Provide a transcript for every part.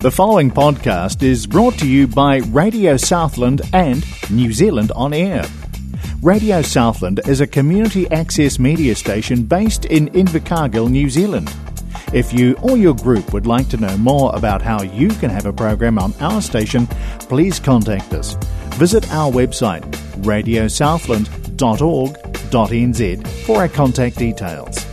The following podcast is brought to you by Radio Southland and New Zealand On Air. Radio Southland is a community access media station based in Invercargill, New Zealand. If you or your group would like to know more about how you can have a program on our station, please contact us. Visit our website radiosouthland.org.nz for our contact details.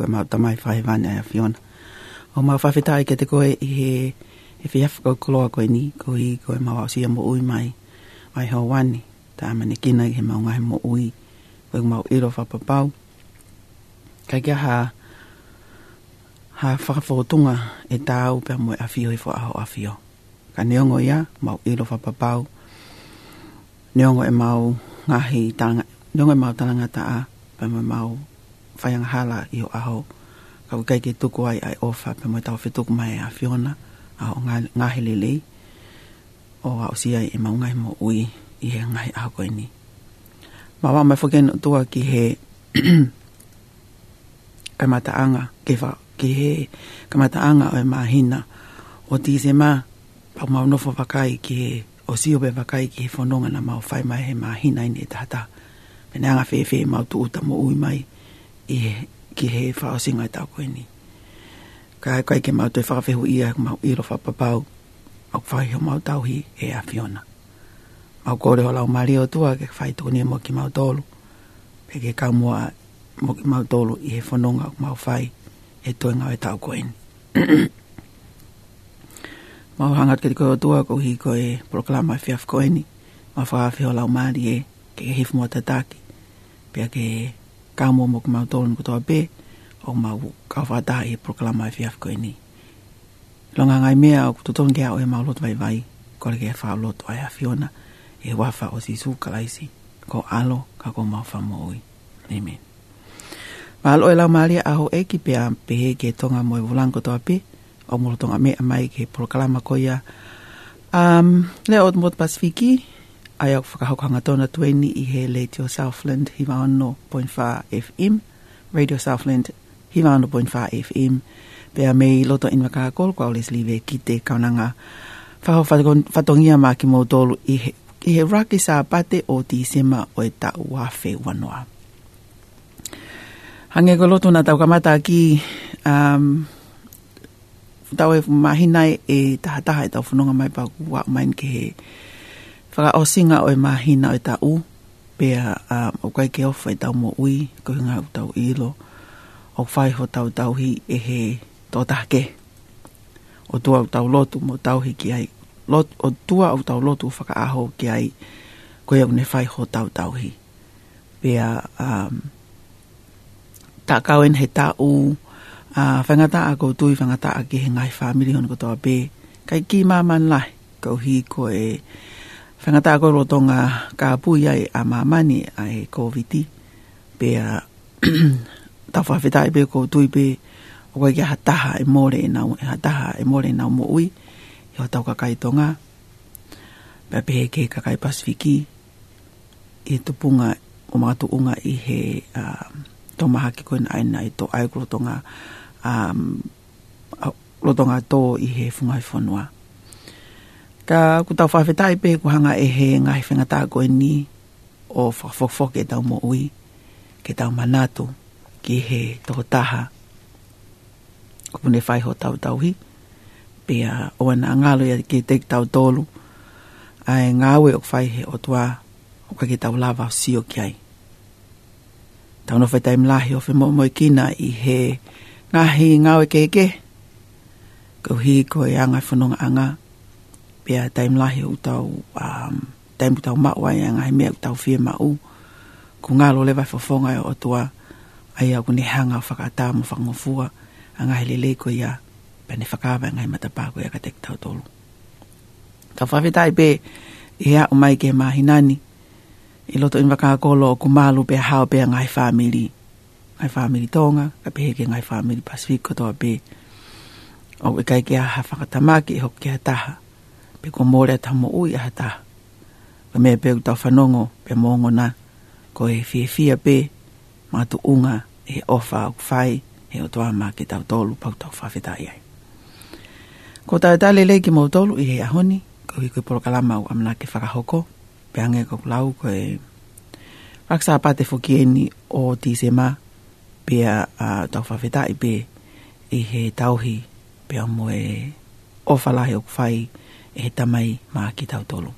koe mau tamai whae wane a Fiona. O mau whawhetai ke te koe i he e whi afkau koloa koe ni, koe i koe mau au sia mo ui mai, mai hau wane, ta amane kina i he mau ngahe mo ui, koe mau iro whapapau. Kai kia ha, ha whakafotunga e tāu pia moe a fio i fo aho a fio. Ka neongo ia, mau iro whapapau, neongo e mau ngahi tanga, neongo e mau tanga ta a, pia moe mau whaianga hala i o aho. Ka wikai ke tuku ai ai ofa, pe mo tau whetuku mai a Fiona, a o ngahi lelei, o a osia i maungai mo ui i he ngahi aho koe ni. Ma wā mai whaken tua ki he kamata anga, ke wha, ki he kamata anga o e mahina, o ti se ma, pa mau maunofo wakai ki he o si ope wakai ki he whanonga na mau whai mai he mahina ini e tata. Pene anga whewe mau tu uta mo ui mai i he, ki he whaasinga i tāko eni. Ka e kai ke mau te whawehu i a mau i rofa papau, au whai ho mau tauhi e a Fiona. Mau kore ho lau mari o tua ke whai tūni e mo mau tolu, pe ke ka mua mo mau tolu i he whanonga o mau whai e toi ngau e i tāko eni. mau hangat ke te koe o tua ko hi koe proklama i fiaf koe eni, mau whaafi ho lau mari e ke ke hifu mo te taki, pe ke hifu Kamu mo kemau ma tol be o ma u ka fa ta e proklama fi af ko longa ngai me a ko to o e ma lot vai vai ko le fa lot vai afiona, fiona e wa fa o si su laisi ko alo ka ko ma fa mo oi amen Mahalo e lau maria aho e ki pe a pehe ke tonga mo e vulang to ape, o mo tonga me mai ke proklama ko ia Um, le ot mot fiki, ai au whakahokohanga tōna tueni i he le Tio Southland hiwa ono FM, Radio Southland hiwa ono FM, pia mei loto inwa kaha kōl kwa olis liwe ki te kaunanga whaho whatongia mā ki mō tōlu i he, i he raki sā pate o ti sema o e ta ua wanoa. Hange ko loto nā tau kamata ki um, tau e mahinai e tahataha e tau whanonga mai pa kua mai ke he Whaka o singa o e mahina o ta u, pia uh, o kai ke o e tau mo ui, ko hinga o tau ilo, o fai ho tau tau hi e he to ta ke O tua o tau lotu mo tau hi ki ai, Lot, o tua o tau lotu whaka aho ki ai, ko e ne whai ho tau tau hi. Pia, um, tā kauen he tā u, uh, whangata a kou tui whangata a ke he ngai whā hon ko tō a bē, kai ki māman lai, ko hi ko e, whangata koe roto ngā ka pui ai a mamani ai COVID-19. Pea tau whawhetai pe ko tui pe o koe ki hataha e more e nau, e hataha e more e nau mo ui. I ho tau kakai tō ngā. Pea pehe ke kakai pasifiki i punga o mātu unga i he uh, tō maha ki koe nai nai tō ai roto ngā um, roto ngā tō i he whungai whanua ka ku tau whawhetai pe ku hanga e he ngai whengata ko e ni o whakafokfo ke tau mo ui ke tau manatu ki he toho taha ko pune whai ho tau tau hi pe a uh, oana ngalo ya ke teik tau tolu ai ngawe o whai he o tua o ka ke tau lava o sio ki ai tau no whetai mlahi o whemo mo i kina i he ngahi ngawe ke ke Kau hi koe anga whanonga anga. Kau pia taim lahi o tau um, taim u tau mawai a ngai mea u tau fie ma u ku ngā lo lewa fafonga e o tua ai a kune hanga o whakata mo whangofua anga ngai lele ko ia pene whakawa ngai matapā ko ia katek tau tolu tau whawetai pe i hea o mai ke mahinani i loto in waka kolo o kumalu pe hao pe ngai family ngai family tonga ka pe heke ngai family pasifiko toa pe o ikai e ke aha whakatamaki e hoki a taha pe ko mōrea tamo ui ahata. Ka mea pe utau whanongo pe mōngo na ko e fie fia pe mātu unga e ofa au whai he o toa mā ki tau tolu pau tau whawhetai ai. Ko tau tale lei ki mō tolu i he ahoni ko i koe porokalama u amana ki whakahoko pe ange ko kulau ko e Raksa apa te fukieni o ti se ma pia a uh, tau i pe i he tauhi pe pia mo e ofalahi o kwhai ok e he tamai mā ki tau tolu.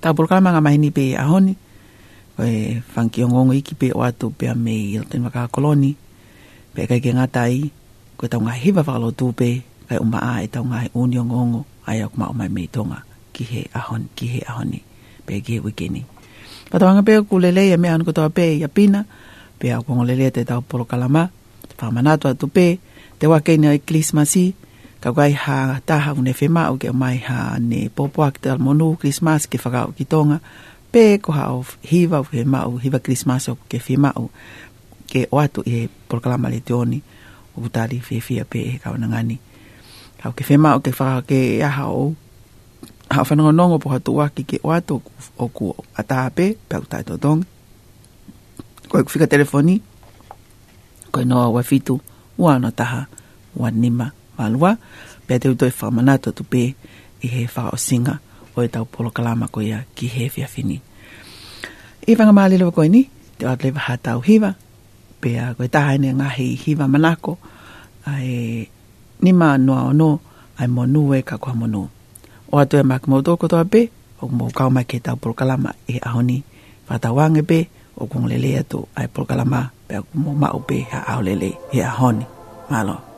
Tā pulkai mga ni pe ahoni, e whanki o ngongo iki pe o atu pe a mei ilten waka koloni, pe kai ke ngatai, koe tau ngai hiva whakalo tūpe, kai umba a e tau ngai uni o ngongo, ai au kuma o mai mei tonga, ki he ahoni, ki he ahoni, pe ki he wikini. Patawanga pe ku lelei e mea anu kotoa pe i apina, pe a kongo lelei te tau pulkalama, te whamanatua pe, te wakeni o e klismasi, ka gai ha ta ha une fe o ke mai ha ne po po tal monu christmas ke faga o kitonga pe ko ha o hiva o ma o hiva christmas o ke fema o ke o atu e proclama le tioni o butali fe fe pe ka ona ngani ha ke fema o ke faga ke ya ha o ha fa no no po ha tu wa ki ke o atu o ku ata pe pe uta to don ko fika telefoni ko no wa fitu wa no ta wa nima malua pe te utoi whamanato tu pe i he whao singa o e tau polo kalama ko ia ki he fia fini. I whanga maa lewa koe ni, te oat lewa tau hiva, pe a koe taha ne ngahi hiva manako, ai ni maa noa o no, ai mo nuwe ka kua mo nuu. O atu e maki mou toko pe, o mo kau mai ke tau polo kalama e ahoni whata wange pe, o kong lelea tu ai polo kalama, pe a kumo mau pe ha au lele, e ahoni Maloa.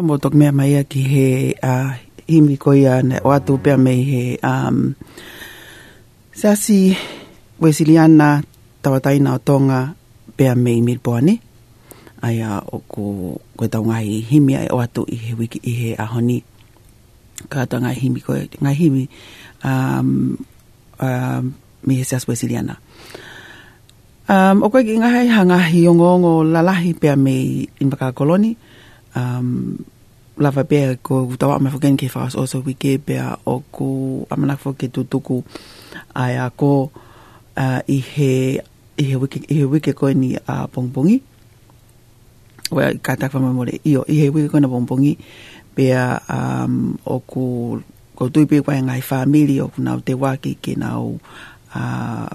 Nā mō tōk mea mai a ki he uh, himi koi ane o atu pia mei he um, sasi Wesiliana tawataina o tonga pia mei mirpoane ai a o ko koe tau hi himi ai o atu i he wiki i he ahoni ka tau ngai himi koi ngai himi um, uh, um, mi he sasi Wesiliana um, o koe ki ngai hangahi o ngongo lalahi pia mei inpaka koloni koloni um, lava bea ko tawa me fokin ke fas also we ke bea o ku amana foke tu to ai a ko uh, i he i he wiki i he wiki ko ni a uh, pongpongi wa well, ka tak fama mole io i he wiki ko na pongpongi bea um, o ku ko tu pe kwa ngai family o na te wa ki ke na o uh,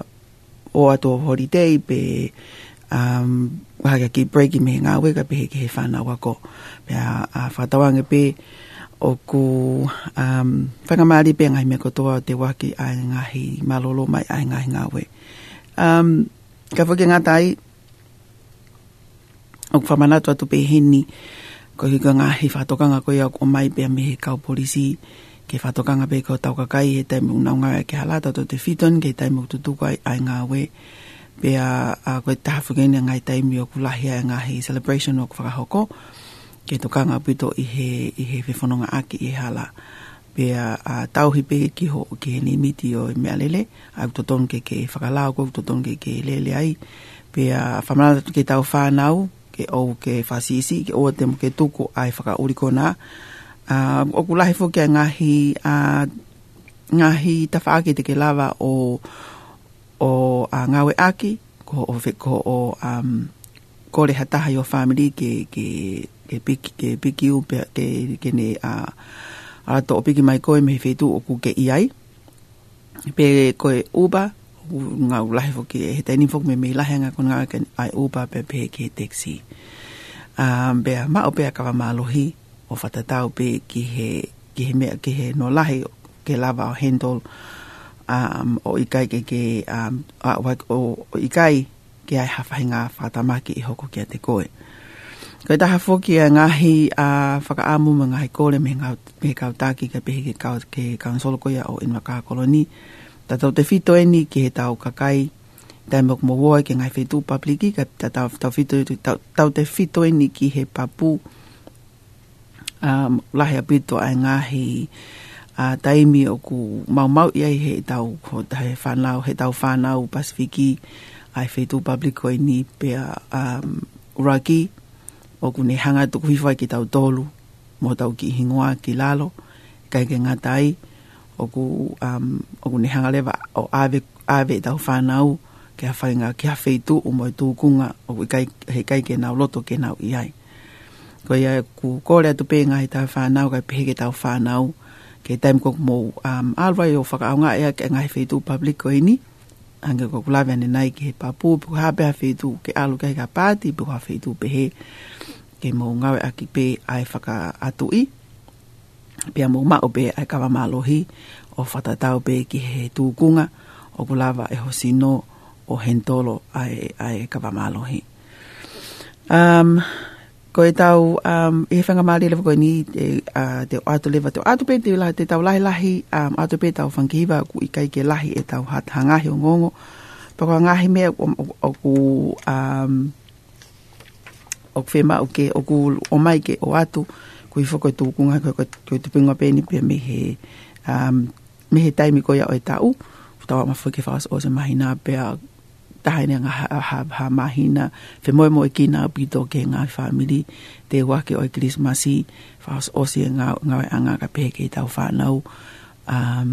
o ato holiday be um, whakaka ki breaki me ngā wega pehe ki he whana wako. Pea a whatawanga pe o ku um, whakamari pe ngai me kotoa o te waki a ngahi malolo mai a ngahi ngā we. Um, ka whuke ngā tai, o ku whamanatua tu pe heni, ko hi ka ngahi whatokanga koi ko mai pe a mehe kau polisi, ke whatokanga pe ko tau kakai he taimu unaunga e ke halata to te fiton, ke taimu tutukai a ngā we pe a a ko ta fugene ngai taimi o kula hia e he celebration o kwa hoko ke to kanga pito i he i he fe fononga aki i hala pe a tau hi pe ki ho ke ni miti o me alele a to ton ke ke fa ko to ton ke ke lele ai pe a famana ke tau fa nau ke ou ke fa sisi ke o temo ke tuku ai fa ka uri kona a o kula hi fo ke nga hi a nga hi ta te ke lava o o a ngawe aki, ko o fe ko o um, ko le hataha yo family ke, ke, ke, piki, ke piki u ke, ke ne a uh, ala o piki mai koe me he feitu o ku ke i Pe koe uba, u, ngā u lahe foki e he teini foki me me lahe anga kon ngā ke ai uba pe pe ke teksi. Um, pe ma o pe a kawa maalohi o fatatau pe ki he, ki he, mea, ki he no lahe ke lava o hendol. Uh, um, o ikai ke ke um, a, wak, o, o ikai ke ai hawhainga whatamaki i hoko kia te koe. Ko i taha fōki a ngahi a uh, whakaamu ma ngahi kōre me ngau me kau tāki ka pehe ke kau ke kaunsolo koia o inwa kaha koloni. Ta tau te whito e ni ke he tau kakai tai mok mo woi ke ngai whetū papliki ka ta tau, tau, tau, te whito e ni ki he papu um, lahi a pito a ngahi ngahi a taimi o ku mau mau ia he tau ko ta fanau whanau, he tau whanau pasifiki ai i whetu public o ni pe a um, uraki o ku ne hanga tuku hiwha ki tau tolu mo tau ki hingoa ki lalo kai ke ngā tai o ku, um, o ku ne hanga lewa o ave, ave e tau fanau ke a whainga ki a tu o mo i tūkunga o kai, he kai ke nau loto ke nau i ko ia ku kore atu pe ngā ita fanau whanau kai pehe ke tau whanau ke taim ko mo um, alwai o nga ea ke ngai whetu publiko ini ange ko lawe ane nai ke he papu pu hapea whetu ke alu ga ka pāti pu ha whetu pehe ke mo ngawe aki pe ai whaka atu i pe mo ma o pe ai kawa malohi o whatatau pe ki he kunga o kulawa e hosi no o hentolo ai, ai kawa malohi um, ko e tau um, e whanga maari lewa koe ni e, uh, te ato lewa te ato pe te, la, te tau lahi lahi um, ato pe tau whankihiwa ku i kai ke lahi e tau hat hangahi o ngongo pako ngahi mea o, o, o, um, o whema o ke o ku o mai ke o ato ku i whakoe tu kunga koe koe tu pingwa pe ni pe me he um, me he taimi koe o e tau tau ama whakifas o se mahi nā pea tahine ngā ha, ha, mahina, whi moe moe ki ngā bito ke ngā whamiri, te wake o Christmasi, whaos osi e ngā, ngā e anga ka pehe ke i tau whanau, um,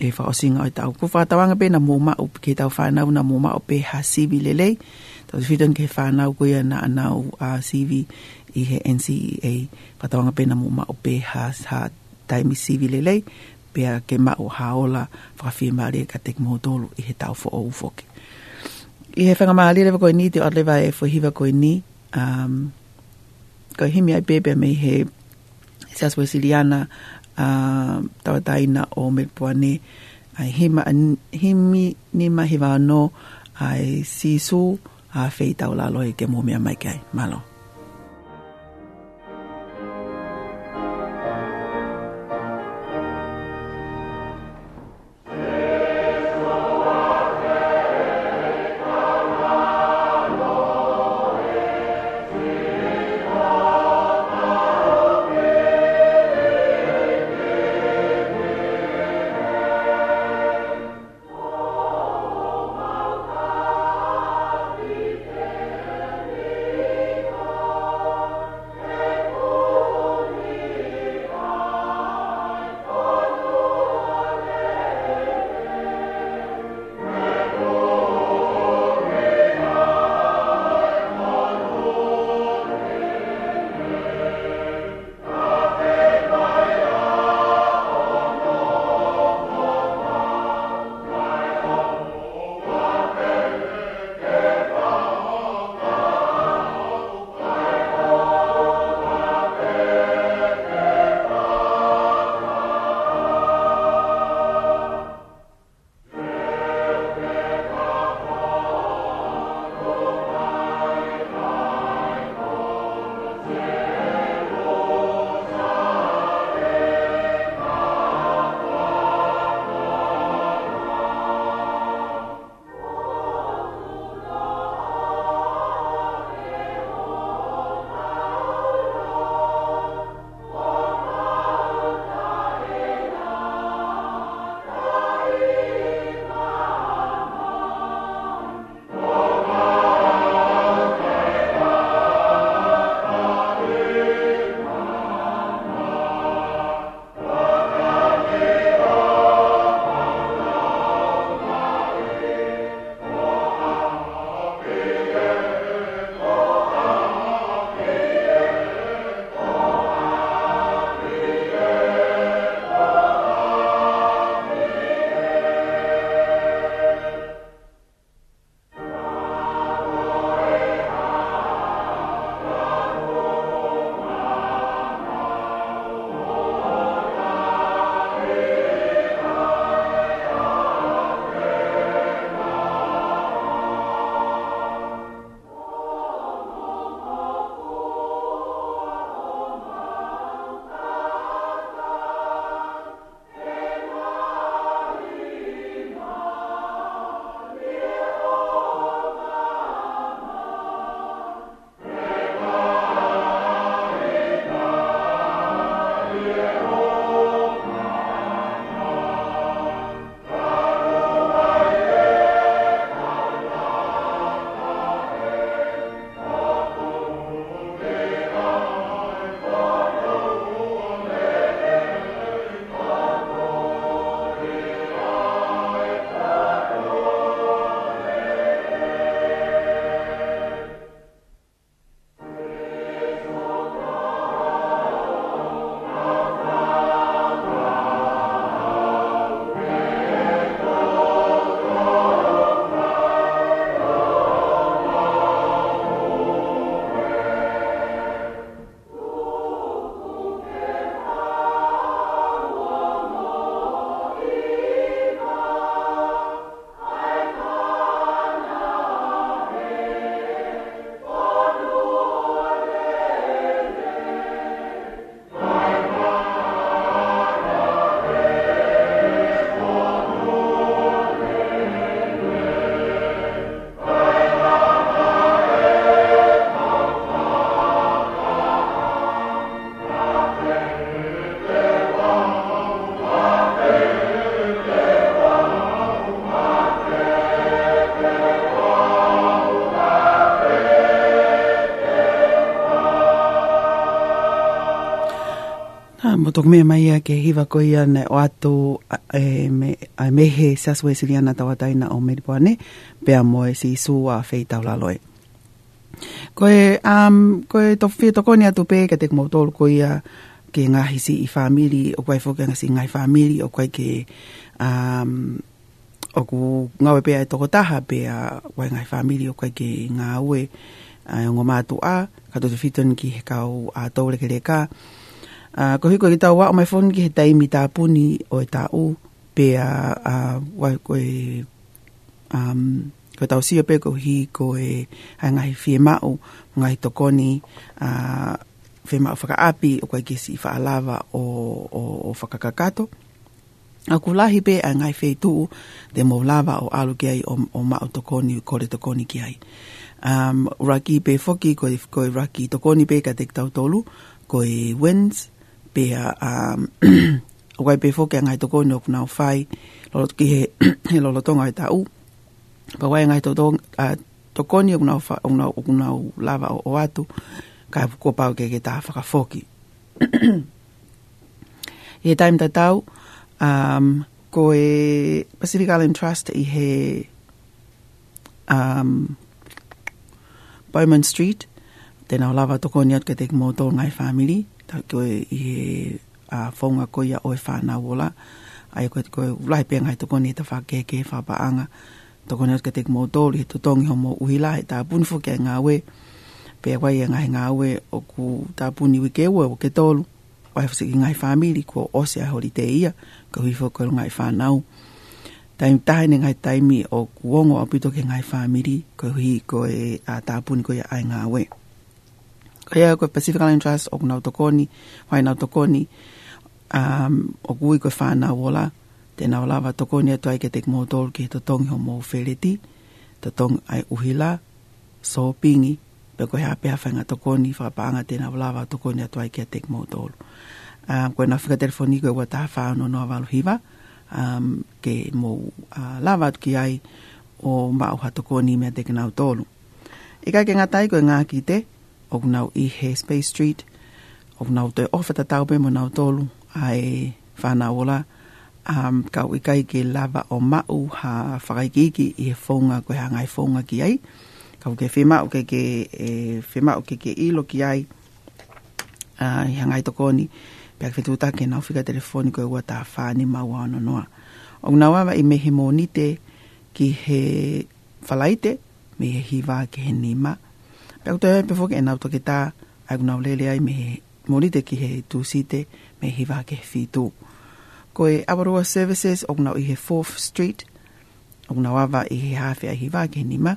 e whaosi ngā i tau kuwhatawanga pe, na mōma o ke tau whanau, na mōma o pe ha sivi lelei, tau whidon ke whanau kui ana ana o uh, sivi i he NCEA, whatawanga pe na mōma o pe ha, ha taimi sivi lelei, pia ke mau haola whawhi maria ka tek mō i he tau fo o ufoke i he whanga maa lirewa koe ni, te atlewa e whuhiwa koe ni. Um, ko himi ai bebe me he Sias siliana uh, tawataina o Melpuane. Ai hima, himi ni mahiwa anō ai sisu a whei tau lalo i te mōmia mai kai. Malo. mo tok me mai ake hiva ko ia ne o atu e me a me he sa so esiliana tawa taina o melbourne pe a mo e si su a fei tau la loe ko e um ko e to fi ko nia tu pe ke te mo tol ko ia ke nga hisi i family o kwai fo ke nga si nga family o kwai ke um o ku nga we pe a to ha pe a kwai nga family o kwai ke nga we a ngoma tu a ka to fitun ki ka o a to le ke le ka Uh, ko hiko ki wa o my phone ki he taimi tā puni o e u pe a uh, uh, wai ko e um, ko tau sio pe ko hi ko e hai ngahi fie mau tokoni a uh, fie mau whakaapi o kwa kesi i whaalawa o, o, o kakakato a kulahi pe a ngai fei tuu de mo lava o alu ki ai o, o mau tokoni ko kore tokoni ki ai um, raki pe foki ko i raki tokoni pe ka tek tau tolu ko i wins pea um, a wai pe foke ngai to kono kuna fai lolo ki he he lolo tonga i tau pa wai ngai to to a to koni kuna kuna kuna lava o atu ka ko pa ke ke ta faka foki e time ta tau um ko e Pacific Island Trust i he um Bowman Street tena lava to koni at ke te mo to ngai family ta koe i he a whaunga koe a fa na ola. Ai koe te koe lai penga he tokoni he ta whakeke, whapaanga. Tokoni hos ka teke mō tōli, he tōtongi ho mō uhila, he tā punifu kia ngā we. Pea wai e ngā he ngā we, o ku ta puni wike ua o ke tōlu. O hefuse ki ngā he whamiri, ko ose a hori te ia, ka hui fō koe ngā he whanau. Taimi tāhene ngā he taimi o kuongo a ke ngā he whamiri, ko hui koe a tā puni koe a ngā we kaya koe Pacific Island Trust, o kunau tokoni, whai nau tokoni, um, o kui koe whanau wola, tēnau lawa tokoni atu ai ke teke mō ki to tongi ho mō whereti, to tongi ai uhila, so pingi, pe koe hea peha whainga tokoni, whapaanga tēnau lawa tokoni atu ai ke teke mō Um, koe na whika telefoni koe wata no noa walu hiva, um, ke mō uh, lawa atu ki ai o mauha tokoni mea teke nau tōru. Ika ke ngatai koe ngā ki o nau i he Space Street, o nau te ofa ta taupe mo nau tolu ai whana ola, um, ka ui kai ke lava o mau ha whakaikiki i he whonga koe hangai whonga ki ai, ka uke whema uke ke, e, whema uke ke ilo ki ai, uh, i hangai tokoni, pia kwe tuta ke nau whika telefoni koe ua ta whani maua ono noa. O nau awa i mehe mōnite ki he whalaite, me he hiwa ke he nima, Pea kutai hoi pefoke e nau toke tā, ai kuna ulele ai me he morite ki he tū site me hiwa ke he whītū. Ko e Awarua Services o kuna i he 4th Street, o kuna wawa i he hawhi ai hiwa ke nima,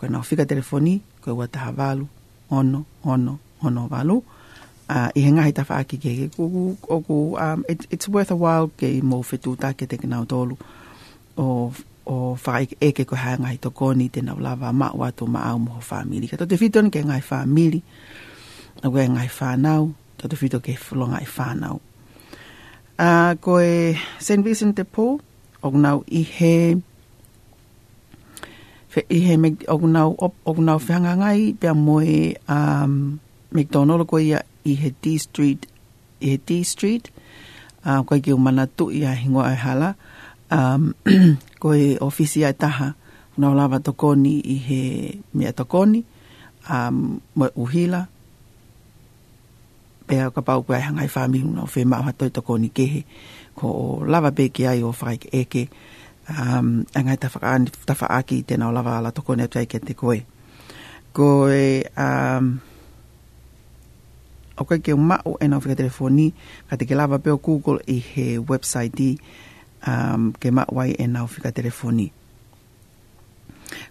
ko e nau whika telefoni, ko e wataha walu, ono, ono, ono walu. Uh, I he ngahi tawha aki ke he kuku, o ku, um, it, it's worth a while ke i mō whetū tā ke te kinau tōlu. O o whai e ke koe hanga i toko ni te nau lava maua tō maau moho whamili. Ka tote whito ni ke ngai whamili, a koe ngai whanau, tote whito ke whulonga i e whanau. Uh, koe St. Vincent de Paul, ognau i he, fe, i he ognau, ognau whanga ngai, pia moe um, McDonald koe ia i he D Street, i he D Street, uh, koe ki umana tu i a hingoa e hala, uh, um, ko e ofisi ai taha na lava tokoni i he mea tokoni um, uhila pea ka pau kua hangai whami huna o whi maha toi tokoni kehe ko o lava beke ai o whai eke um, angai tawha aki i tēnau lava ala tokoni atu aike te koe ko e um, o koe ke umau ena o whika telefoni ka te ke lava peo Google i he website i um, ke mawai e nau whika telefoni.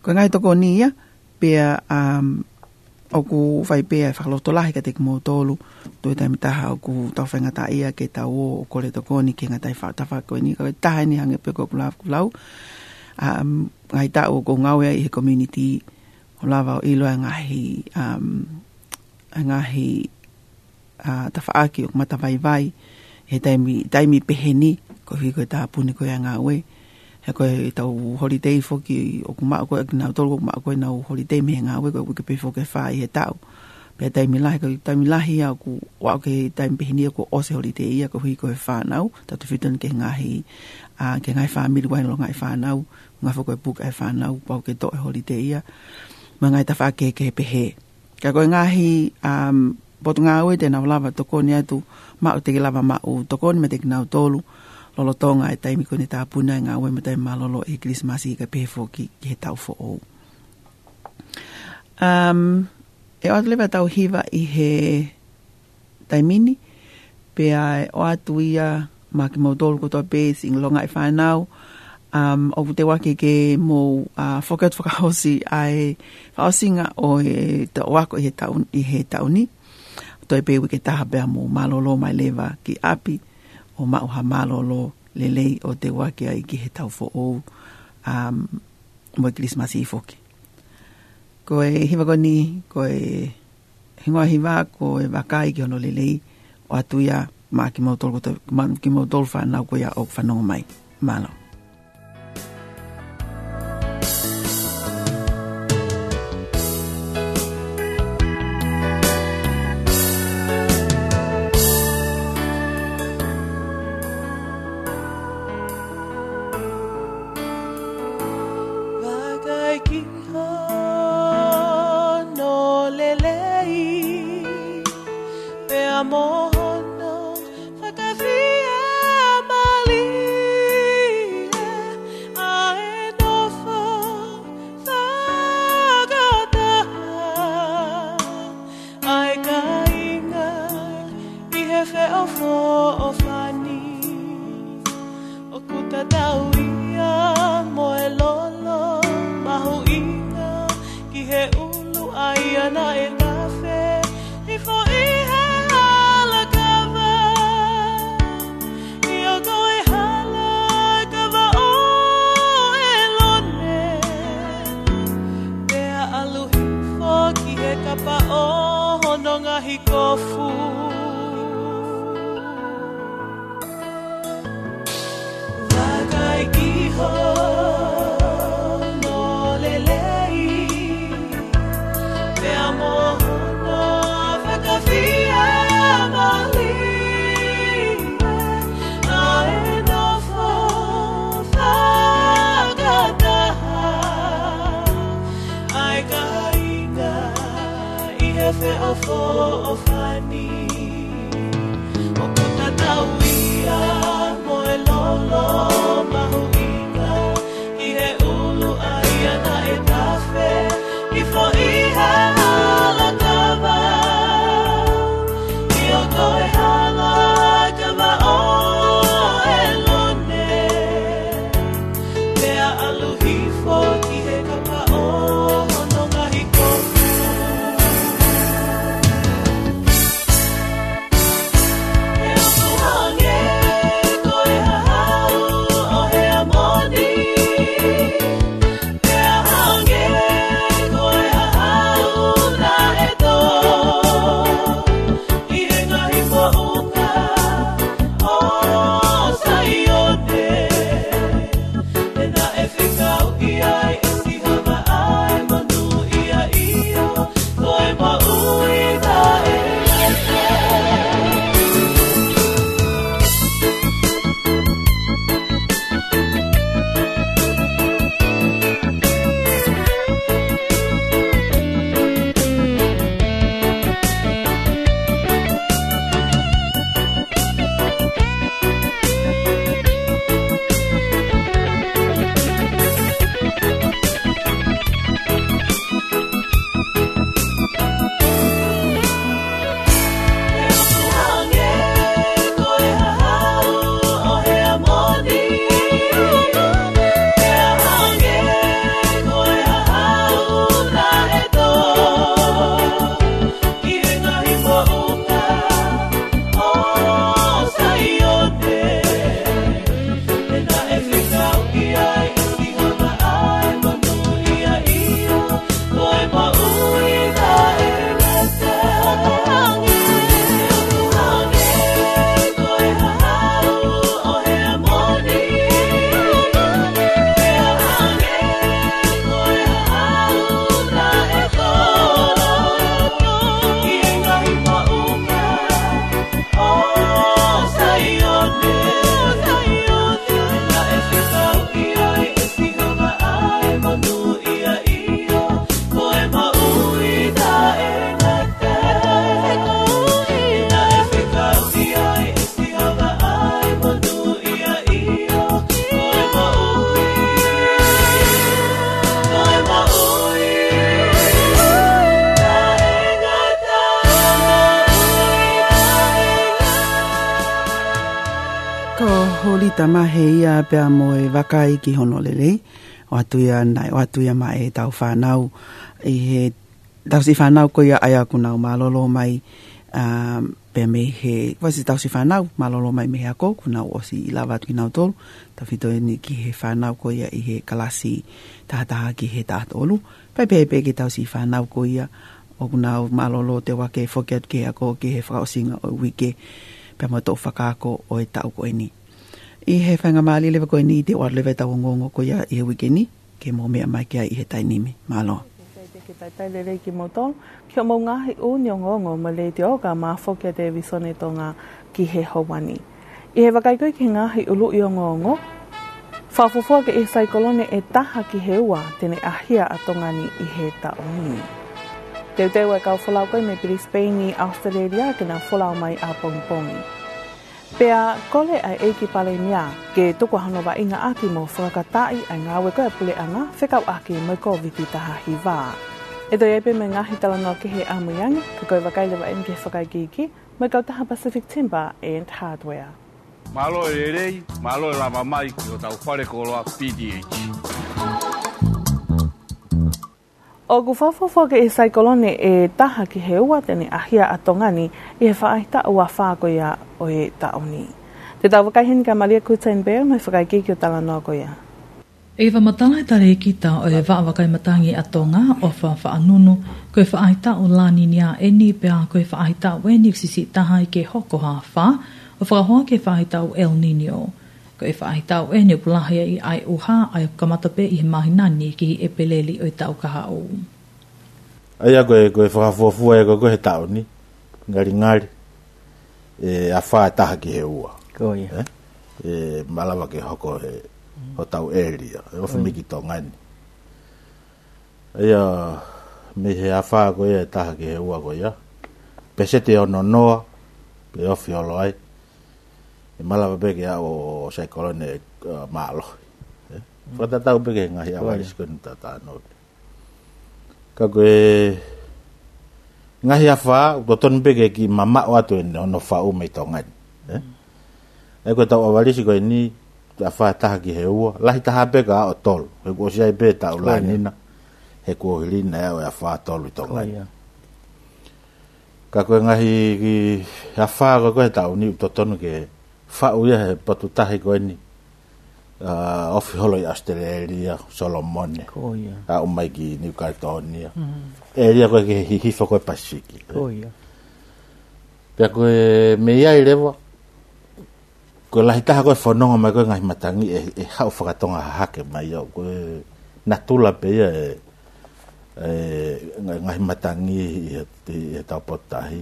Koe ngai toko ni ia, pia um, oku whai pia e whakaloto lahi ka te kimo tolu, tui tai mitaha oku tau whaingata ia ke tau o o kore toko ni ke ngatai whaatawha koe ni, koe taha ni hange pia koku lau kulau. Um, ngai tau o kou i he community o lava o ilo e ngahi um, e ngahi uh, tawha aki o kumata vai vai he taimi, taimi peheni ko hi ko tapu ni ko yanga we he ko ta holiday fo ki o ku ma ko e na to ko ma e ko na holiday me nga we ko ku pe fo ke fa he ta pe ta mi la ko ta mi la hi a ku wa ke ta mi ni ko o se holiday ya ko hi ko fa na u ta tu fitun ke nga hi a ke nga fa mi wa nga fa na u nga fo ko book e fa na u ke to holiday ya ma nga ta fa ke ke pe he ka ko nga hi um Botunga oe tēnau lava tokoni atu, mao teke lava mao tokoni me teke nau tolu lolotonga e taimi kone tāpuna e ngā ue matai malolo e Christmas i ka pēwho ki, ki he tau fo ou. Um, e o atlewa tau hiva i he taimini, pe a e o atu ia ma ki mautolu kotoa pēs ing longa i e whānau, um, o te wake ke mō uh, whakaut whakahosi e whaosinga o e te wako i he tauni. Tau toi pēwi ke taha bea mō malolo mai lewa ki api, o ma o hamalolo lele o te wa ki ai ki he tau fo o um mo christmas i foki ko e hima ko ni ko e hinga hiva ko e vakai ki ono lele o atuia ma ki mo tolgo to ma ki mo tolfa na ko ya o fa no mai malo pea mo e wakai ki hono o atuia, nai, o atuia ma e tau whanau i e he tau si whanau ko ia ai aku nau ma lolo mai um, pe me he wasi tau si whanau ma lolo mai me he ako kuna o si i lava tui nau tolu ta fito e ni ki he whanau ko ia i he kalasi tahataha ki he tahatolu pe pe pe ki tau si whanau ko ia o kuna o te wake forget ke ako ki he whakaosinga o wike pe mo tau whakaako o e tau ko e ni i he whanga māli lewa koe ni i te oar lewa tau ngongo ko ia i he wikini, ke mō mea mai kia i he tai nimi. Mālo. Ke tai tai lewe ki mō tō, kia mō ngāhi u ni o ngongo ma le te oka mā whokia te wisone tō ngā ki he hawani. I he wakai koe ki ngāhi ulu i o ngongo, whafufua ke e saikolone e taha ki he ua tene ahia a tō i he tau nimi. Teo teo e kau wholau koe me Brisbane, Australia, kena wholau mai a Pongpongi. Pea kole ai eiki pale mia, ke tuku hano wa inga aki mo whakatai ai ngā weko e pule anga whekau aki mo ko viti taha hiva. wā. E doi epe me ngā hitala ngā kehe a muiangi, ka koe wakaile wa MK whakaigiki, mo kau taha Pacific Timber and Hardware. Malo e rei, malo e rama mai ki o tau whare koloa PDH. O ku whawhawha ke e saikolone e taha ki he ua tene ahia a tongani i he whaaita ua whākoia o e oni. Te tau wakai hini ka Maria Kutain Bell, mai whakai ki ki o tala noa koia. E wha matalai tare e kita o e wha matangi a tonga o wha whaanunu, koe whaaita o lani ni a eni pe a koe whaaita o eni kusisi taha i ke hokoha wha, o whakahoa ke whaaita o El Nino. El Nino ko e whaahi tau e ne pulahia i ai uha ai o kamatape i he mahi nani ki hi e peleli o i tau kaha o. Ai a koe koe whakafuafua e koe he tau ni, ngari ngari, e a whaa e taha ki he ua. Koe. Eh? E malawa ke hoko he, ho tau e ria, e ofu miki tō ngani. Ai a me he a whaa koe e taha ki he ua koe ia. Pesete ono noa, pe ofi olo ai. Koe. e mala be ya o oh, sai kolone eh, malo fa ta ta be ke nga ya wa is ta ta no ka ko e nga ya fa ko ton be ki mama wa to no no fa o me tongan ya. ya, e ko ta o wali si ko ni ta fa ta ki he o la ta ha be o tol e ko sai be ta o iya, la iya. ni na e ko hili na ya, o ya fa tol tongan iya, ka ko nga hi ki ya fa ko ko ta o ni to ton ke fa'u ia he patu tahi ko eni uh, ofi holo i Australia, Solomon, a umai ki New Caledonia. Mm -hmm. E ria koe ki hi hifo koe Pasiki. Koia. Pea koe me ia i rewa, koe lahi taha koe whanonga mai koe ngai matangi e, e hau whakatonga hake mai au koe natula pe ia e, ngai matangi i e, e, e,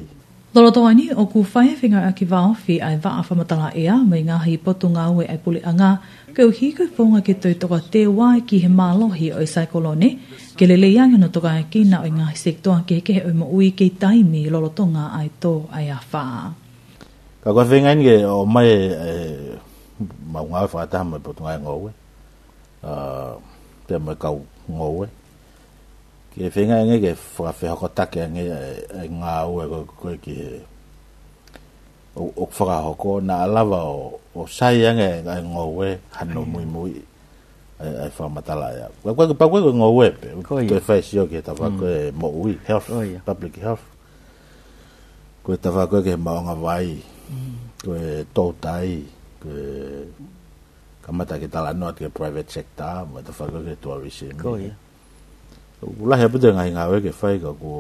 Lora tō aini o ku whae whinga a ki waofi ai waa whamatala ea mai ngāhi potu ngā ue ai puli anga, kau hi kau whonga ki tui toka te wai ki he mālohi o i saikolone, ke le le iangi no toka e ki nā o i ngāhi sektoa ke heke o i maui ki taimi lora tō ngā ai tō ai a whaa. Ka kua whinga inge o mai ma e, maungawe whakataha mai potu ngā e ngā ue, te mai kau ngā ue, ke whenga nge ke whakawhehoko take nge eh, eh, ngā ue koe koe ki he o whakahoko na alawa o, o sai ange ai ngō ue hano mui mui ai, ai whamatala ia koe koe pa koe ngō ue pe koe whai sio ki ta mm. koe mo ui health public health koe ta koe ke maonga vai mm. koe tōtai koe kamata ke tala noa ke private sector ma ta koe ke tuarisi koe ula he pute ngai ngā weke whai ka ko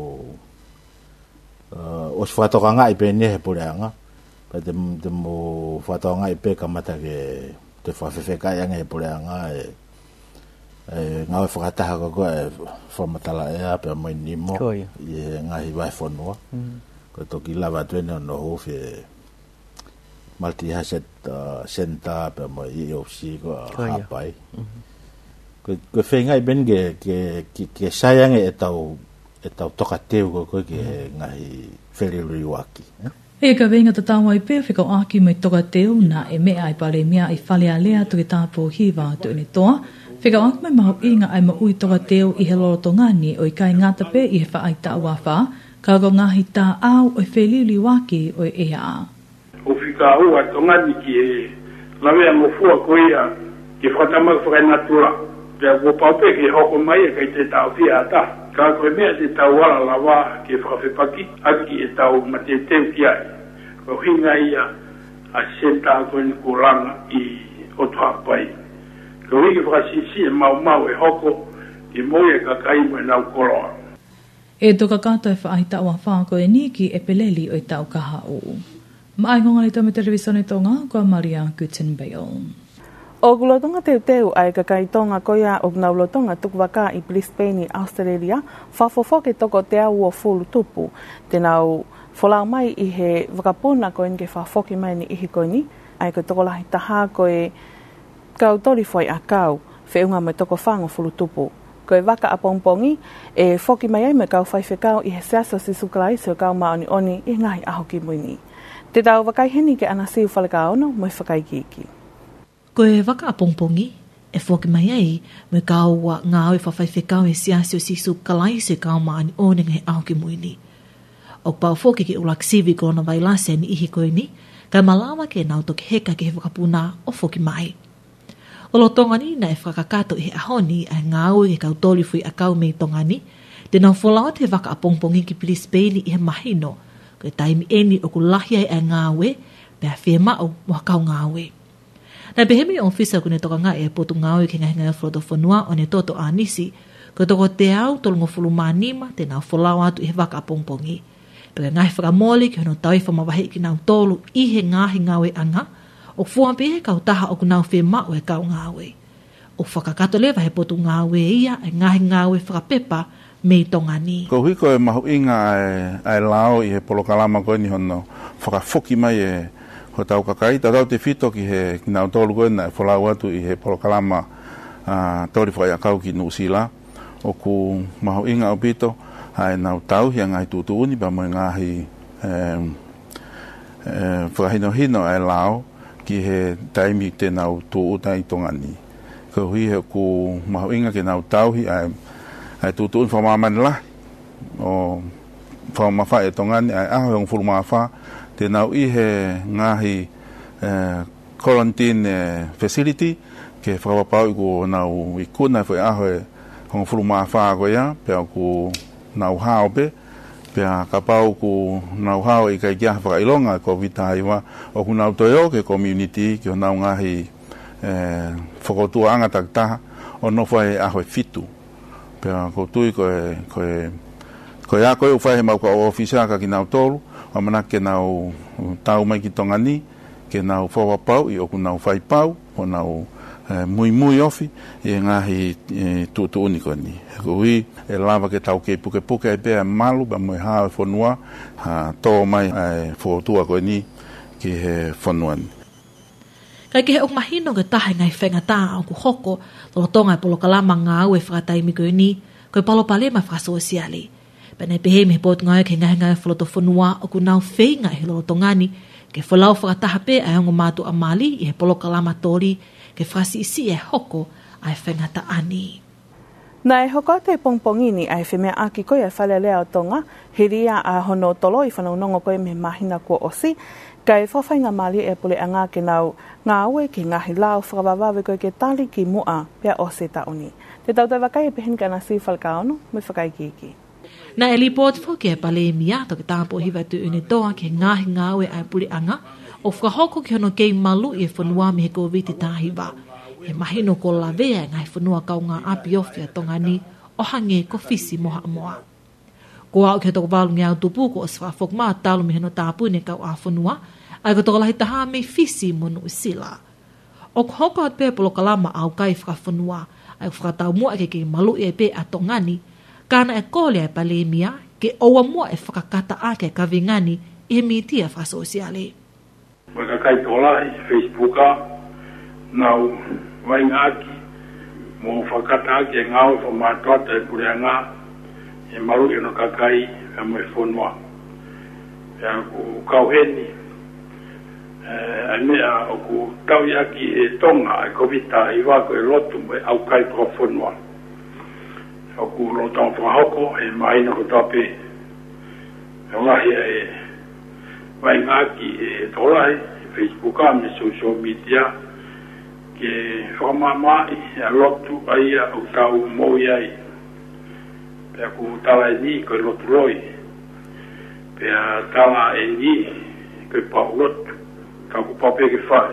o si whatoka ngā ipe ni he pule anga pa te, te mo whatoka ngā ipe ka mata ke te whawhewhe ka ianga he pule anga e, e ngā we whakataha ka koe e whamatala e a pia mai ni mo i e ngā hi wai whanua mm. ko toki lava tuene ono hofi e multi-hazard uh, center pia mai i e opsi ko hapai mm -hmm ko ko fenga i benge ke ke ke sayang e tau e tau toka teu ko ko ke ngai feriluri waki e eh? ka venga ta tau ai pe fika aki mai toka teu na e me ai pare mia i falia lea tu ta po va to ni toa fika aki me mahu inga ai ma ui toka teu i he loroto ni o i kai ngata pe i fa ai ta ua fa ka ko ngahi ta au o feriluri waki o e ea o fika ua to ngani ki e lawea mo fu ko ia ki ke whatama whakai natura. Pea kua paupe ke hoko mai e kai te tau fia ata. Ka koe mea te tau wala la wā ke whawhepaki, aki e tau ma te teu ki ai. Ko hinga ia a senta a koe ni kuranga i o tua pai. Ka wiki whakasisi e mau mau e hoko, i moe ka kai mo e nau koroa. E toka kato e whaaita o a whaako e niki e peleli o i tau kaha o. Maa i ngongale tonga, kwa Maria Gutenbale. O gulotonga te teu ai kakai tonga koia o gna ulotonga tukwaka i Brisbane i Australia, whafofo ke toko te au o fulu tupu. Tenau, wholau mai i he wakapuna ko inge whafo ki mai ni ihi ko ni, ai ko toko lahi taha ko e kau tori foi a kau, fe unga me toko whango fulu tupu. Ko e waka a e foki mai ai me kau whaife kau i he seaso si sukrai se kau maoni oni i ngahi aho ki muini. Te tau wakai heni ke anasiu whalika ono, mo i whakai ki iki koe e waka apongpongi, e fwoki mai ei, me kaua ngā oi whawhai whekau e siasi o sisu kalai se kau maani o nenga he auki mui ni. O pao fwoki ki ulak sivi kona vai lase ni ihi koe ni, kai malawa ke nau toki heka ke he whakapuna o fwoki mai. O lo tonga ni na e whakakato i he ni a ngā oi e kau toli fwi a kau mei tonga ni, te nau fwolawa te waka apongpongi ki pili speini i he mahino, koe taimi eni o ku lahiai a ngā oi, pia whie mao mua kau ngā Na pehemi o fisa kune toka nga e potu nga oi ke hinga e floto whanua o ne toto a nisi. Ko toko te au tolongo fulu mānima te nga wholau atu e waka pongpongi. Pera ngai whakamoli ki hono taui whama wahi ki nga tolu i he ngahi nga oi anga. O fua pehe kau taha o kuna o fe mao e kau nga oi. O whakakato lewa he potu nga oi ia e ngahi nga oi whakapepa me i tonga ni. Ko hui ko e mahu inga ai, e, ai e lao i he polokalama koe ni hono whakafoki mai e... Eh ko tau kakai tau te fito ki he ki nau tolu koe na wholau atu i he polokalama uh, tori whai akau ki Nusila o ku maho inga o pito hae nau tau hi angai tutu uni ba mo ngahi eh, eh, hino hino e lao ki he taimi te nau tu utai ni ko hi he ku maho inga ki nau tau hi ai, ai tutu uni whamaman la o whamafa e tongani ai ahoyong fulmafa ah, te nau i he ngahi eh, quarantine eh, facility ke whakapapau i ko nau i kuna fwe aho e hong furu maa whāko ia pia ku nau hao pe pia ka pau ku nau hao i kai kia whakailonga ko vitai wa o ku nau toio ke community ki o nau ngahi eh, whakotua anga taktaha o no e aho e fitu pia ko tui ko e ko e ko a koe u whahe mau ka o ofisa ka ki nau o mana ke nau tau mai ki tonga ni, ke o whawa pau i oku o fai pau, o nau eh, mui mui ofi, e ngahi e, tu uniko ni. Ko hui, e lava ke tau ke puke puke e pēr malu, ba mui hā e whonua, ha, tō mai e eh, ko ni, ki he whonua ni. Kai ke he o mahino ke tahe ngai whengata au ku hoko, tō tonga e polo kalama ngā ue whakatai miko ni, ko koe palo palema whakasua siali. Kai Pene pehe me pōtu ngai ke ngai ngai whaloto whanua o ku nau whei ngai he loloto ngani. Ke whalau whakataha pe a hongo mātu a Māli i he polo kalama tōri ke whasi isi e hoko ai whengata ani. Nā e hoko te pongpongini ai whemea aki koe a whalelea o tonga, he ria a hono tolo i whanau koe me mahina kua osi, ka e whawhainga Māli e pule a ngā ke nau ngā ue ki ngahi lau whakabawawe koe ke tali ki mua pia osi tauni. Te tautai wakai e pehenka na si whalkaono, mui whakai ki ki. Na e li pōt fō ke pale e mia to ke tāpō hiwa tu une toa ke ngāhi ngāwe ai puri anga o whakahoko ki hono kei malu e whanua me he kōwiti tāhi wā. He mahi no ko la vea ngai whanua kau ngā api ofia tonga ni o hange ko fisi moha moa. Ko au ke toko walu ngiau tupu ko o swa whakma talu me hono tāpū ne kau a whanua ai ko toko lahi taha me fisi monu i sila. O ko hoko hat pepolo kalama au kai whakawhanua ai whakatau mua ke kei malu i e pe a tonga ni kana e kōlea e palemia e ke oa mua e whakakata ake ka vingani i he mītia whasosiale. Whakakai tōla i Facebooka, nau wai ngāki, mō whakata ake ngāo i whamātua tai purea ngā, e maru i no kakai e mai e whonua. E aku kauheni, e mea aku tau i e tonga, e kovita i wako e lotu mai au kai kua Whonua aku lo tong tong hoko e, e mai no tope e ma hi e mai ma ki e tolai facebook am ni social media ke forma ma e a lotu ai a o tau mo yai pe aku tala e ni ko lo troi pe a tala e ni ke pa lot ka ku pa pe ke fai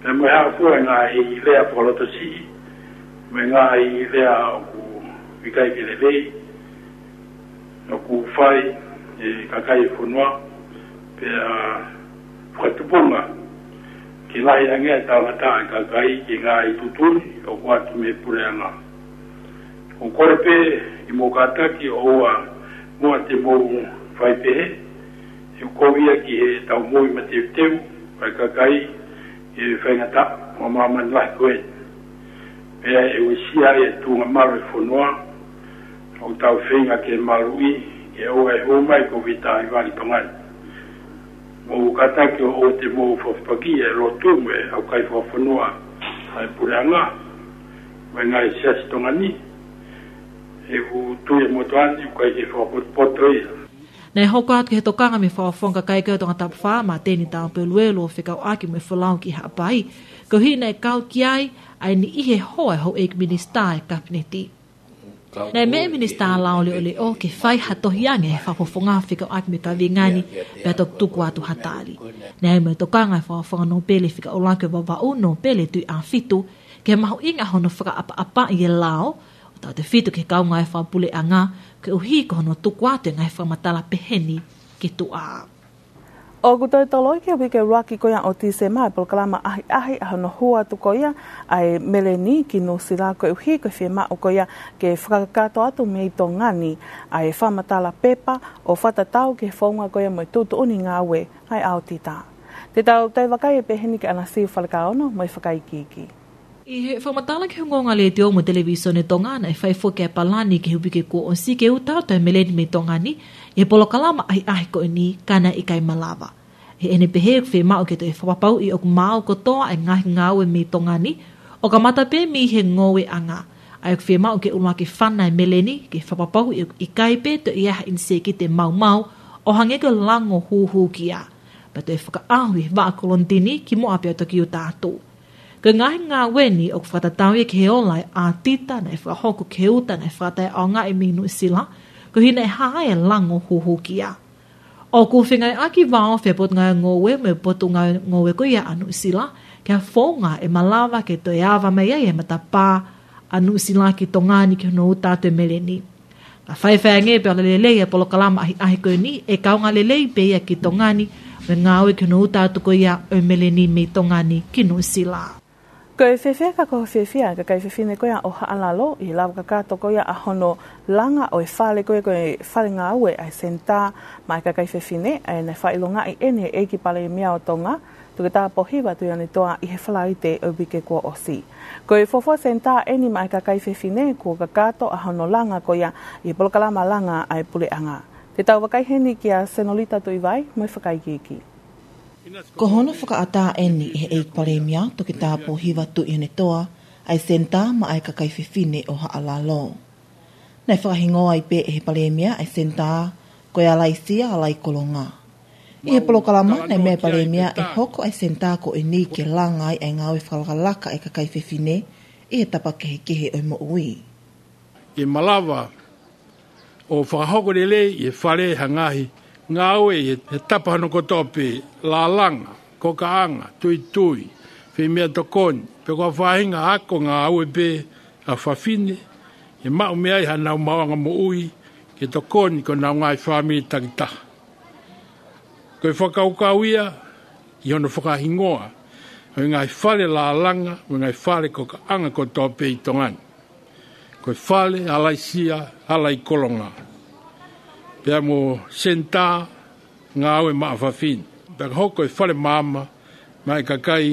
pe mo ha fu na e i le a polo me na i le a vikai kelelei no kufai e kakai e fonua pe a fukatupunga ki lahi ange a tawata a kakai ke ngā i tutuni o kua tume pure anga o kore pe i mō kātaki o mua te mō fai pehe e kovia ki he tau mō i mate teu kakai e fai ngata o mā mani lahi koe pe a e u e sia e tūnga maru e fonua o tau feinga ke marui e o e o mai ko vita i wani pangani. Mo u ke o o te mo u fafpaki e lo tume au kai fafanua hai pura ngā. Mai ngai sesi tonga ni e u tue moto ani u kai ke fafapoto ia. Nei hoko atu ki he tokanga me whaafonga kai kia tonga tapu wha ma tēni tāo pe luelo o whekau aki me whalau ki hapai. Kau hi nei kau ki ai, ai ni ihe hoa hau ek minister e kapneti. Kau Nei me minister la ole ole o ke fai oh, ha to hiange fa po fonga fi ko ak meta vi ngani pe to tu kwa tu hatali. Nei me to kanga fa fonga no pele fi ko la ke va va uno pele tu a fitu ke ma inga hono fra apa apa ye lao o ta te fitu ke ka nga fa pule anga ke uhi ko no tu kwa te nga fa matala peheni ke tu a. O ku tau tolo i kia wike ruaki koia o ti mai, pol kalama ahi ahi aho no hua tu koia, ai mele ni ki no sila koe uhi koe fie ma o koia ke whakakato atu mei tō ngani, ai whamatala pepa o whatatau ke whaunga koia mai tūtu uni ngā we, ai au ti Te tau tai wakai e pehini ke anasi whalaka ono, mai whakai kiki. I he whamatala ke hungonga le te o mo televisione tō ngana, e, e whaifo ke palani ke hubike kua onsi ke utau tai mele ni mei tō ngani, e polo kalama ai ahi ko ni kana i kai malawa. E ene pehe e kwe mao ke te e whapau i ok mao ko toa e ngahi ngawe me tongani, o ka mata pe mi he ngowe anga. Ai ok whema o ke ulua ke whana e meleni, ke whapapau i, i kai pe te iaha in seki te mau mau, o hange ke lango huhu ki a. Pa te whaka ahui wa a kolontini ki mo apia toki o tātou. Ke ngahi ngā weni o ok whatatawe ke he online a tita na e whakahoko ke uta na e whatai o ngā e minu i e sila, ko hine hae lango huhu ki a. O ku whingai aki wāo whia pot ngai ngowe me potu ngai ngowe ko ia anu sila, kia whonga e malawa ke to e awa mai e mata pā anu sila ki to ngāni ki hono utātu e mele ni. Ka whaiwhai ngē pe ala lelei e polo kalama ahi ahi koe ni e kaunga lelei pe ia ki to ngāni me ngāwe ki hono utātu ko ia e mele ni me to ngāni ki nu sila. Ko e whewhea ka koho e whewhea, ka kai e whewhea ne koea oha analo i lawa ka kato koea a hono langa o e whale koe koe e whale ngā ue ai senta mai ka kai whewhea ne, e ne whailo ngā i ene e ki pale i mea o tonga, tuke tā pohi wa tui ane toa i he whala i te ubike kua o si. Ko e whofo senta eni mai ka kai whewhea ne kua ka kato a hono langa koea i polokalama langa ai pule anga. Te tau wakai heni ki a senolita tui vai, mai whakai ki iki. Ko hono whakaata eni he eik pare mia toki tāpō hiwa tu i ne toa, ai senta ma ai kakai whiwhine o haala lō. Nei whakahingoa i pē e he pare ai senta, ko e alai sia alai kolonga. I he polo kalama, nei mea pare e hoko ai senta ko e ni ke langai ai ngāwe whakalaka e kakai whiwhine i he tapa he kehe o mo ui. I malawa, o whakahokorele i e whare hangahi, ngā ue he tapahano ko tōpi la langa, ko ka anga, tui tui, whi mea to koni, pe kua whahinga ako ngā ue pe a whawhine, e mau mea i hanau mawanga mo ui, ke to koni ko nā ngai whāmi i Koe whakaukau ia, i hono whakahingoa, o ngai whale la langa, o ngai whale ko ka anga ko tōpi i tongani. Koe whale, alai sia, alai kolonga pia mo senta ngā au e maa whawhin. Pia hoko e whare māma, ma e kakai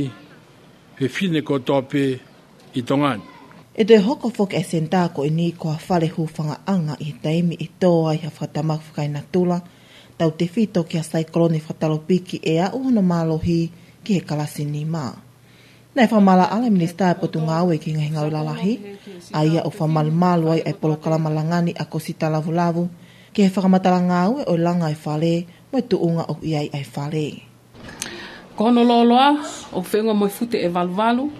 he whine ko tope i tongan. E te hoko whoke e senta ko i e ni ko a whare hūwhanga anga i taimi i tōa ha a whatamakwhakai na tula, tau te whito ki a saikoloni whatalopiki e a uhono mālohi ki he kalasi ni maa. Nei whamala ala minister e potu ngā ki ngai ngau lalahi, a ia o whamal e polo kalamalangani a kosita lavu lavu, ke he whakamatara ngā ue o langa i e e whale, mai tu unga o iai ai whale. Kono loloa, o whenua moi fute e valvalu,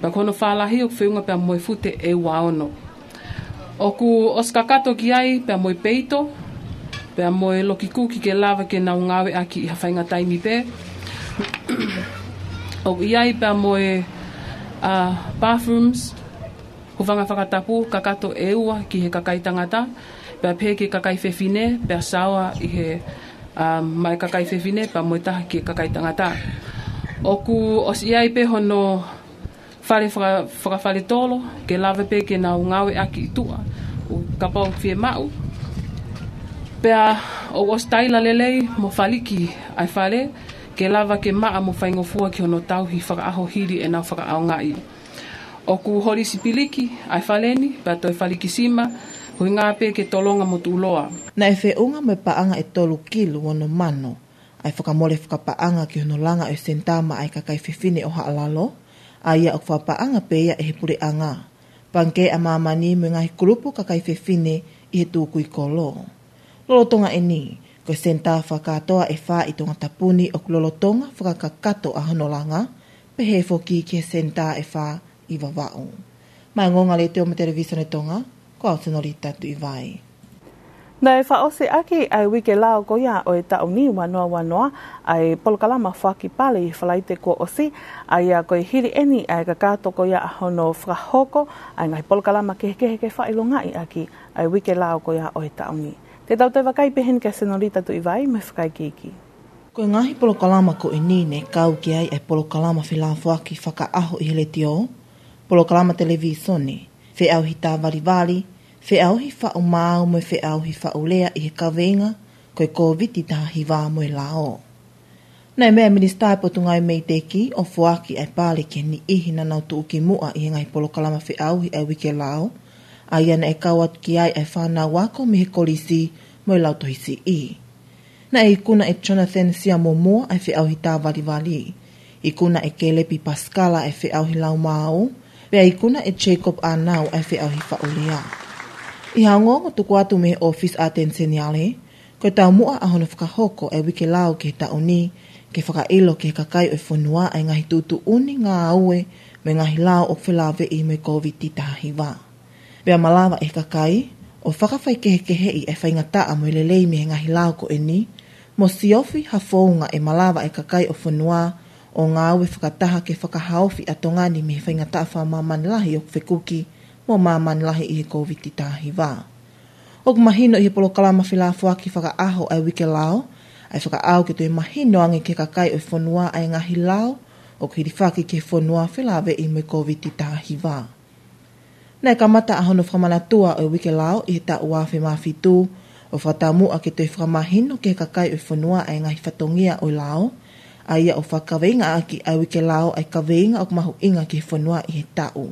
pa kono whalahi o whenua pia moi fute e waono. O ku oskakato ki ai pia moi peito, pia moi loki kuki ke lava ke nau ngāwe aki i hawhainga taimi pē. o iai pia moi uh, bathrooms, huwanga whakatapu, kakato e ua ki he kakaitangata, tangata, pe pe ke kakai fe fine pe sawa i he a um, uh, mai kakai fe fine pa mo ta ke kakai tangata o ku os ia i pe hono fare fra fra fare tolo ke lava pe ke na ngawe aki tua u kapau fie mau pe a o os taila lele mo faliki ai fale ke lava ke ma mo fainga fuo ki hono tau hi fra aho hiri e na fra aonga i o ku hori sipiliki ai faleni pa toi e faliki sima hui ngā pē ke tolonga mo tūloa. Na e whēunga me paanga e tolu kilu ono mano, ai whakamole whakapaanga ki hono langa e sentama ai kakai whiwhine o haalalo, a ia o whapaanga pē ia e he anga. Pankei ama mani me ngā hikurupu kakai whiwhine i he tūkui kolo. Lolotonga e ni, ko senta whakatoa e whā i tonga tapuni o lolotonga whakakakato a hono langa, pehefo ki ke senta e whā i vavao. Mai ngonga le teo mate revisa ne tonga, ko au tino li tatu i vai. Nei whaose aki ai wike lao ko ia o e tau ni wanoa wanoa ai polkalama whaki pale i whalaite ko osi ai a koi hiri eni ai ka kato ko ia ahono whahoko ai ngai polkalama ke ke ke whailonga i aki ai wike lao ko ia o e tau ni. Te tau te wakai pehen ke senorita tu i vai me whakai kiki. Ko ngahi polokalama ko i e nine kau ki ai ai e polokalama whilafuaki whaka aho i hele te Poloklama televisione, fe au hi tāwari wāri, fe au hi wha umāu mo fe au hi wha ulea i he kawenga, koe COVID i tāhi wā mo e lao. Nei mea ministai e po tungai mei teki o fuaki ai pāle ke ni ihi na nau tuu mua i ngai polokalama fe au hi au ke lao, a iana e kawat ki ai ai whānau wako mihe kolisi mo e lao tohisi i. Na e ikuna e Jonathan sia mo mua ai fe au tā wali wali, ikuna e kelepi paskala e fe au hi lao māu, pe ai kuna e Jacob a nau ai fe ahi fa olia. I hango ngo tuku atu me office a ten ko tau mua a hono fuka hoko e wike lao ke tau ni, ke faka ilo ke kakai o e whanua ai ngahi tutu uni ngā aue me ngahi lao o whelawe i me COVID ti tahi wā. Pea malawa e kakai, o whakawhai ke he i e whainga ta a moelelei me nga lao ko e mo siofi hafounga e malava e kakai o whanua o ngā ue whakataha ke whakahaofi a tongani me whainga tawha mā manilahi o kwe kuki mō mā manilahi i he COVID-19 wā. O mahino i he polo kalama whila fuaki whaka aho ai wike lao, ai whaka au ke tue mahino ange ke kakai o whonua ai ngahi lao, o kuhiri whaki ke whonua whila ve i me COVID-19 wā. Nei ka mata a hono whamana tua o wike lao i he ta ua whi mawhi o whatamu a ke tue whamahino ke kakai o whonua ai ngahi whatongia o lao, a ia o whakaweinga a ki au ke lao ai kaweinga o kumahu inga ki whanua i he tau.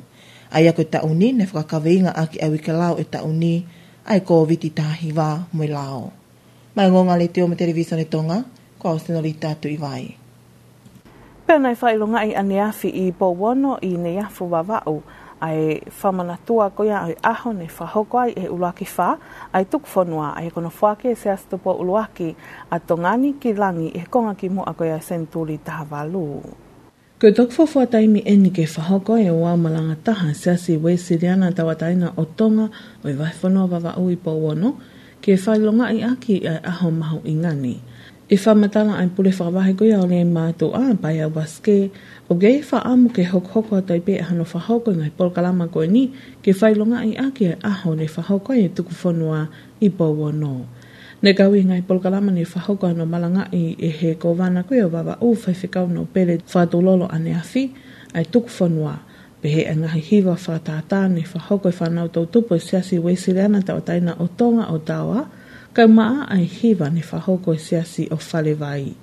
A ia koe tau ni ne whakaweinga a ki au ke lao e tau ni ai ko viti tahi wā mui lao. Mai ngonga le teo me televiso ne tonga, ko au senori tatu i vai. Pena i whailonga i ane afi i bo wano i ne afu ai whamana tua koia ai aho ne whahoko ai e uluaki wha, ai tuk whanua ai kono whake e seas tupo uluaki a tongani ki langi e konga ki mua koia senturi taha walu. Ko tuk whawha taimi eni ke whahoko e oa malanga taha seasi we siriana tawataina o tonga o i wai whanua wawa ui po wono, ke whailonga i aki ai e aho mahu ingani. I e whamatala ai pule whawahe koia o le mātua a baya waske, O gei fa amu ke hok hoko tai pe hano fa ngai pol kalama ni ke fai longa i ake aho ne fa hoko e tuku fonua i pouo no. Ne kawi ngai pol kalama ne fa ano malanga i e he ko vana o baba u fai fikau no pele fa tulolo ane afi ai tuku fonua. Pe he e ngahi hiva fa tata ne fa hoko e whanau tau tupo e siasi weisi leana tau taina o tonga o tawa kai maa ai hiva ne fa e siasi o fale vai.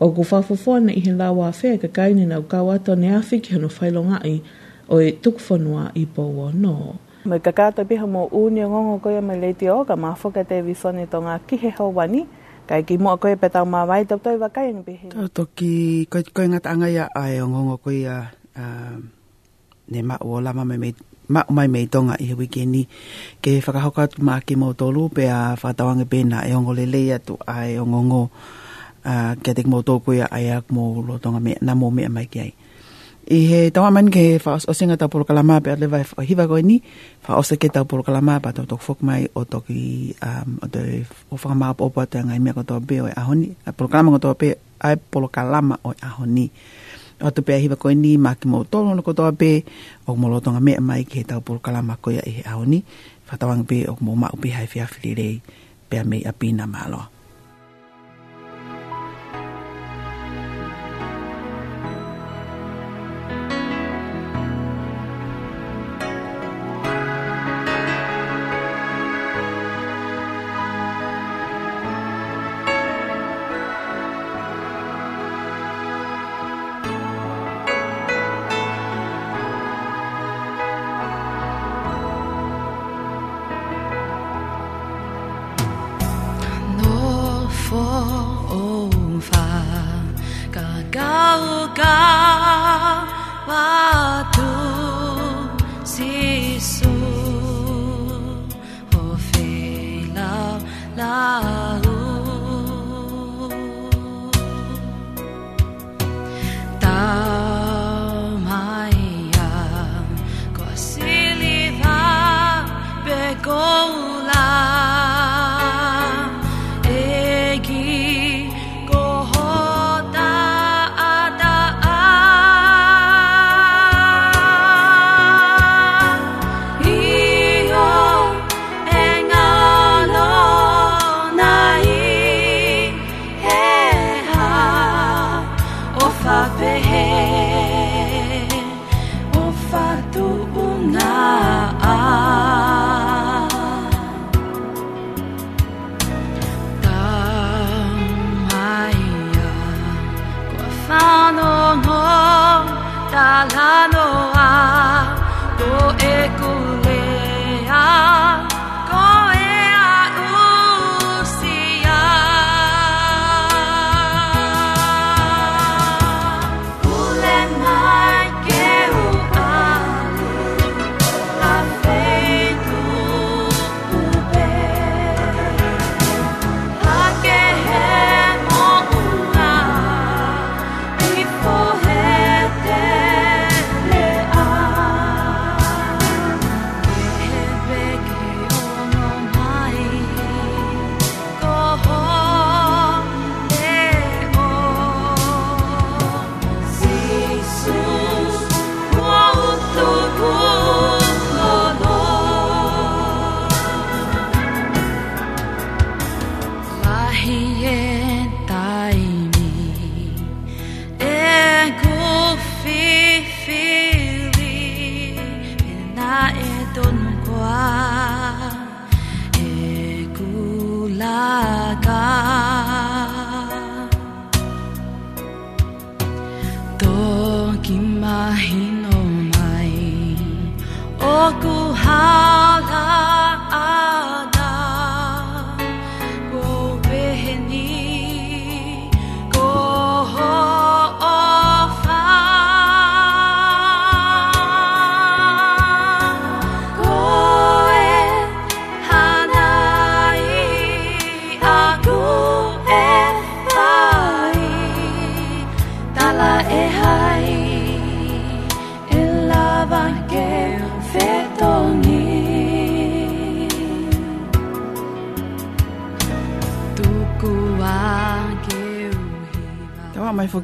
O ko whawhawhoa na i he lawa a ka kaini nau kawata ne awhi ki hono whailonga i o e tukwhanua i pōua no. Mai ka kāta piha mō ūnia ngongo koe a mai leiti o ka māwhaka te wisone tō ngā kihe hawani kai ki mua koe petau mā wai tau tau wakai ni pihi. Tau ki koe, koe ngata angaia ai o ngongo koe a ne ma o lama me mei Ma mai mei tonga i hewi ke ni ke whakahoka tu maa ki mō tolu pe a whatawanga pēna e ongo le leia tu ai ongo ngō a ah, ke te mo ko ia ai ak mo lo tonga me na mo me mai kai i he tawa man ke fa o singa ta por kala ma pe le vai o hiva go ni fa o se ke ta por kala ma pa to tok fok mai o tok i um o de o fa ma po pa tanga i me ko to be o e a honi a por kala ma to pe ai por kala ma o e a honi o te pe hiva ko ni ma ki mo to lo ko to pe o mo lo tonga me mai ke ta por kala ma ko ia i a honi fa tawa ng pe o mo ma o pe hai fia fili rei pe a me a pina ma lo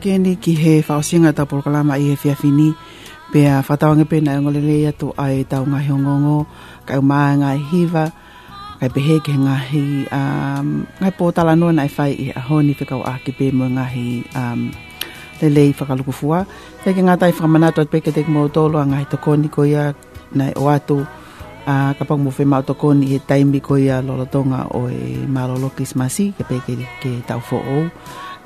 kene ki he fausinga ta porokalama i he whiawhini pia whatawanga pēna e ngolele i atu ai tau nga hongongo ka kai umaa ngai hiva kai he ke ngahi um, ngai pōtala no na whai i ahoni whikau a ki pē mua ngahi um, lele i whakaluku fua e ke ngātai whakamanatu at peke teke mō tolo a ngai koni ko ia nai o atu a uh, ka pau mwhi mao tokoni e taimi ko ia lolotonga o e malolo kismasi ke peke ke tau fo ou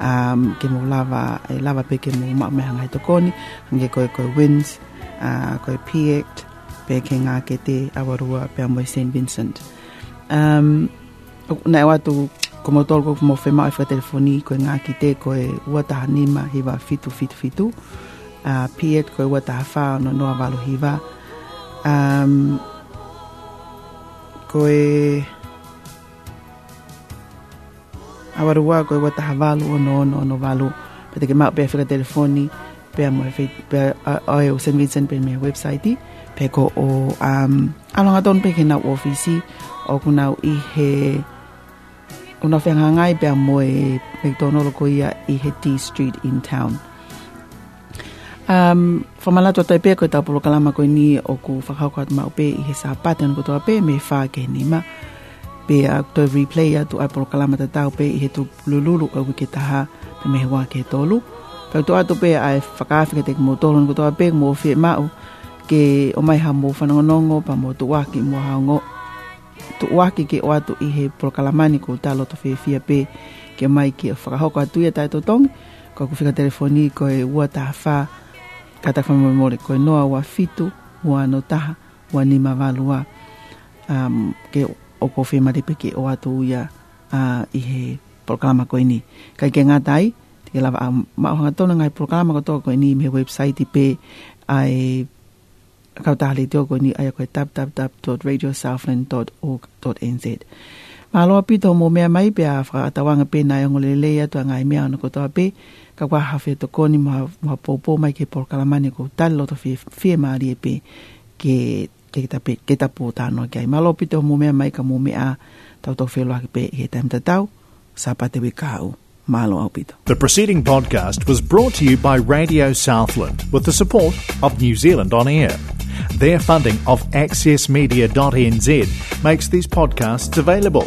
um, ke mo lava e lava pe ke mo ma me hanga to koni ange ko ko winds a uh, ko piect pe ke nga ke te awarua pe mo St Vincent um na wa to ko mo tolko mo fe mai fa telefoni ko nga ki te ko e wa ta nima hi va fitu fitu fitu a uh, piet ko wa ta fa no no avalo hiva um ko e awarua ko iwa taha valu o no no no valu pete ke mau pe fila telefoni pe amu e pe oe o St. Vincent pe mea website i pe ko o um, alonga ton pe ke nau ofisi o kunau i he una whenga ngai pe amu e McDonald ko ia i he D Street in town um for my lato tai pe ko ta polo kalama ko ni o ku fa ka ma pe i he sa paten ko to pe me fa ke ni ma pe a to replay a to a proclama ta tau pe he to lululu ka ke ta ha te me wa ke tolu ka to a to pe a faka e fika te mo tolu ko to a pe mo fi ma u ke o mai ha mo fa no no ngo pa mo to wa ki mo ha ngo to wa ki ke o to i he proclama ni ko ta lo to fi fi pe ke mai ke faka ho ka tu ya ta to tong ko ku fika telefoni ko e wa ta fa ka ta fa mo mo ko e no a wa fitu wa no ta wa ni ma valua um ke o ko whemaripiki o atu ia uh, i he programa ko ini. Kai ke ngātai, te ke lawa a maohanga tōna ngai programa ko tōko ini me website i pe ai kautahali tio ko ini ai a koe www.radiosouthland.org.nz Mā loa pito mō mea mai pē a whakatawanga pē nai ongo lele ia tua ngai mea ono kotoa pē ka kwa hawhia tō koni mō hapopo mai ke porkalamani ko tali loto fie, fie maari e pē ke ke pe ke ta ta no ke pito me mai ka me a ke pe sa pa te we au pito The preceding podcast was brought to you by Radio Southland with the support of New Zealand on air Their funding of accessmedia.nz makes these podcasts available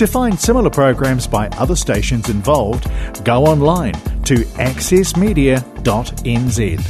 To find similar programs by other stations involved go online to accessmedia.nz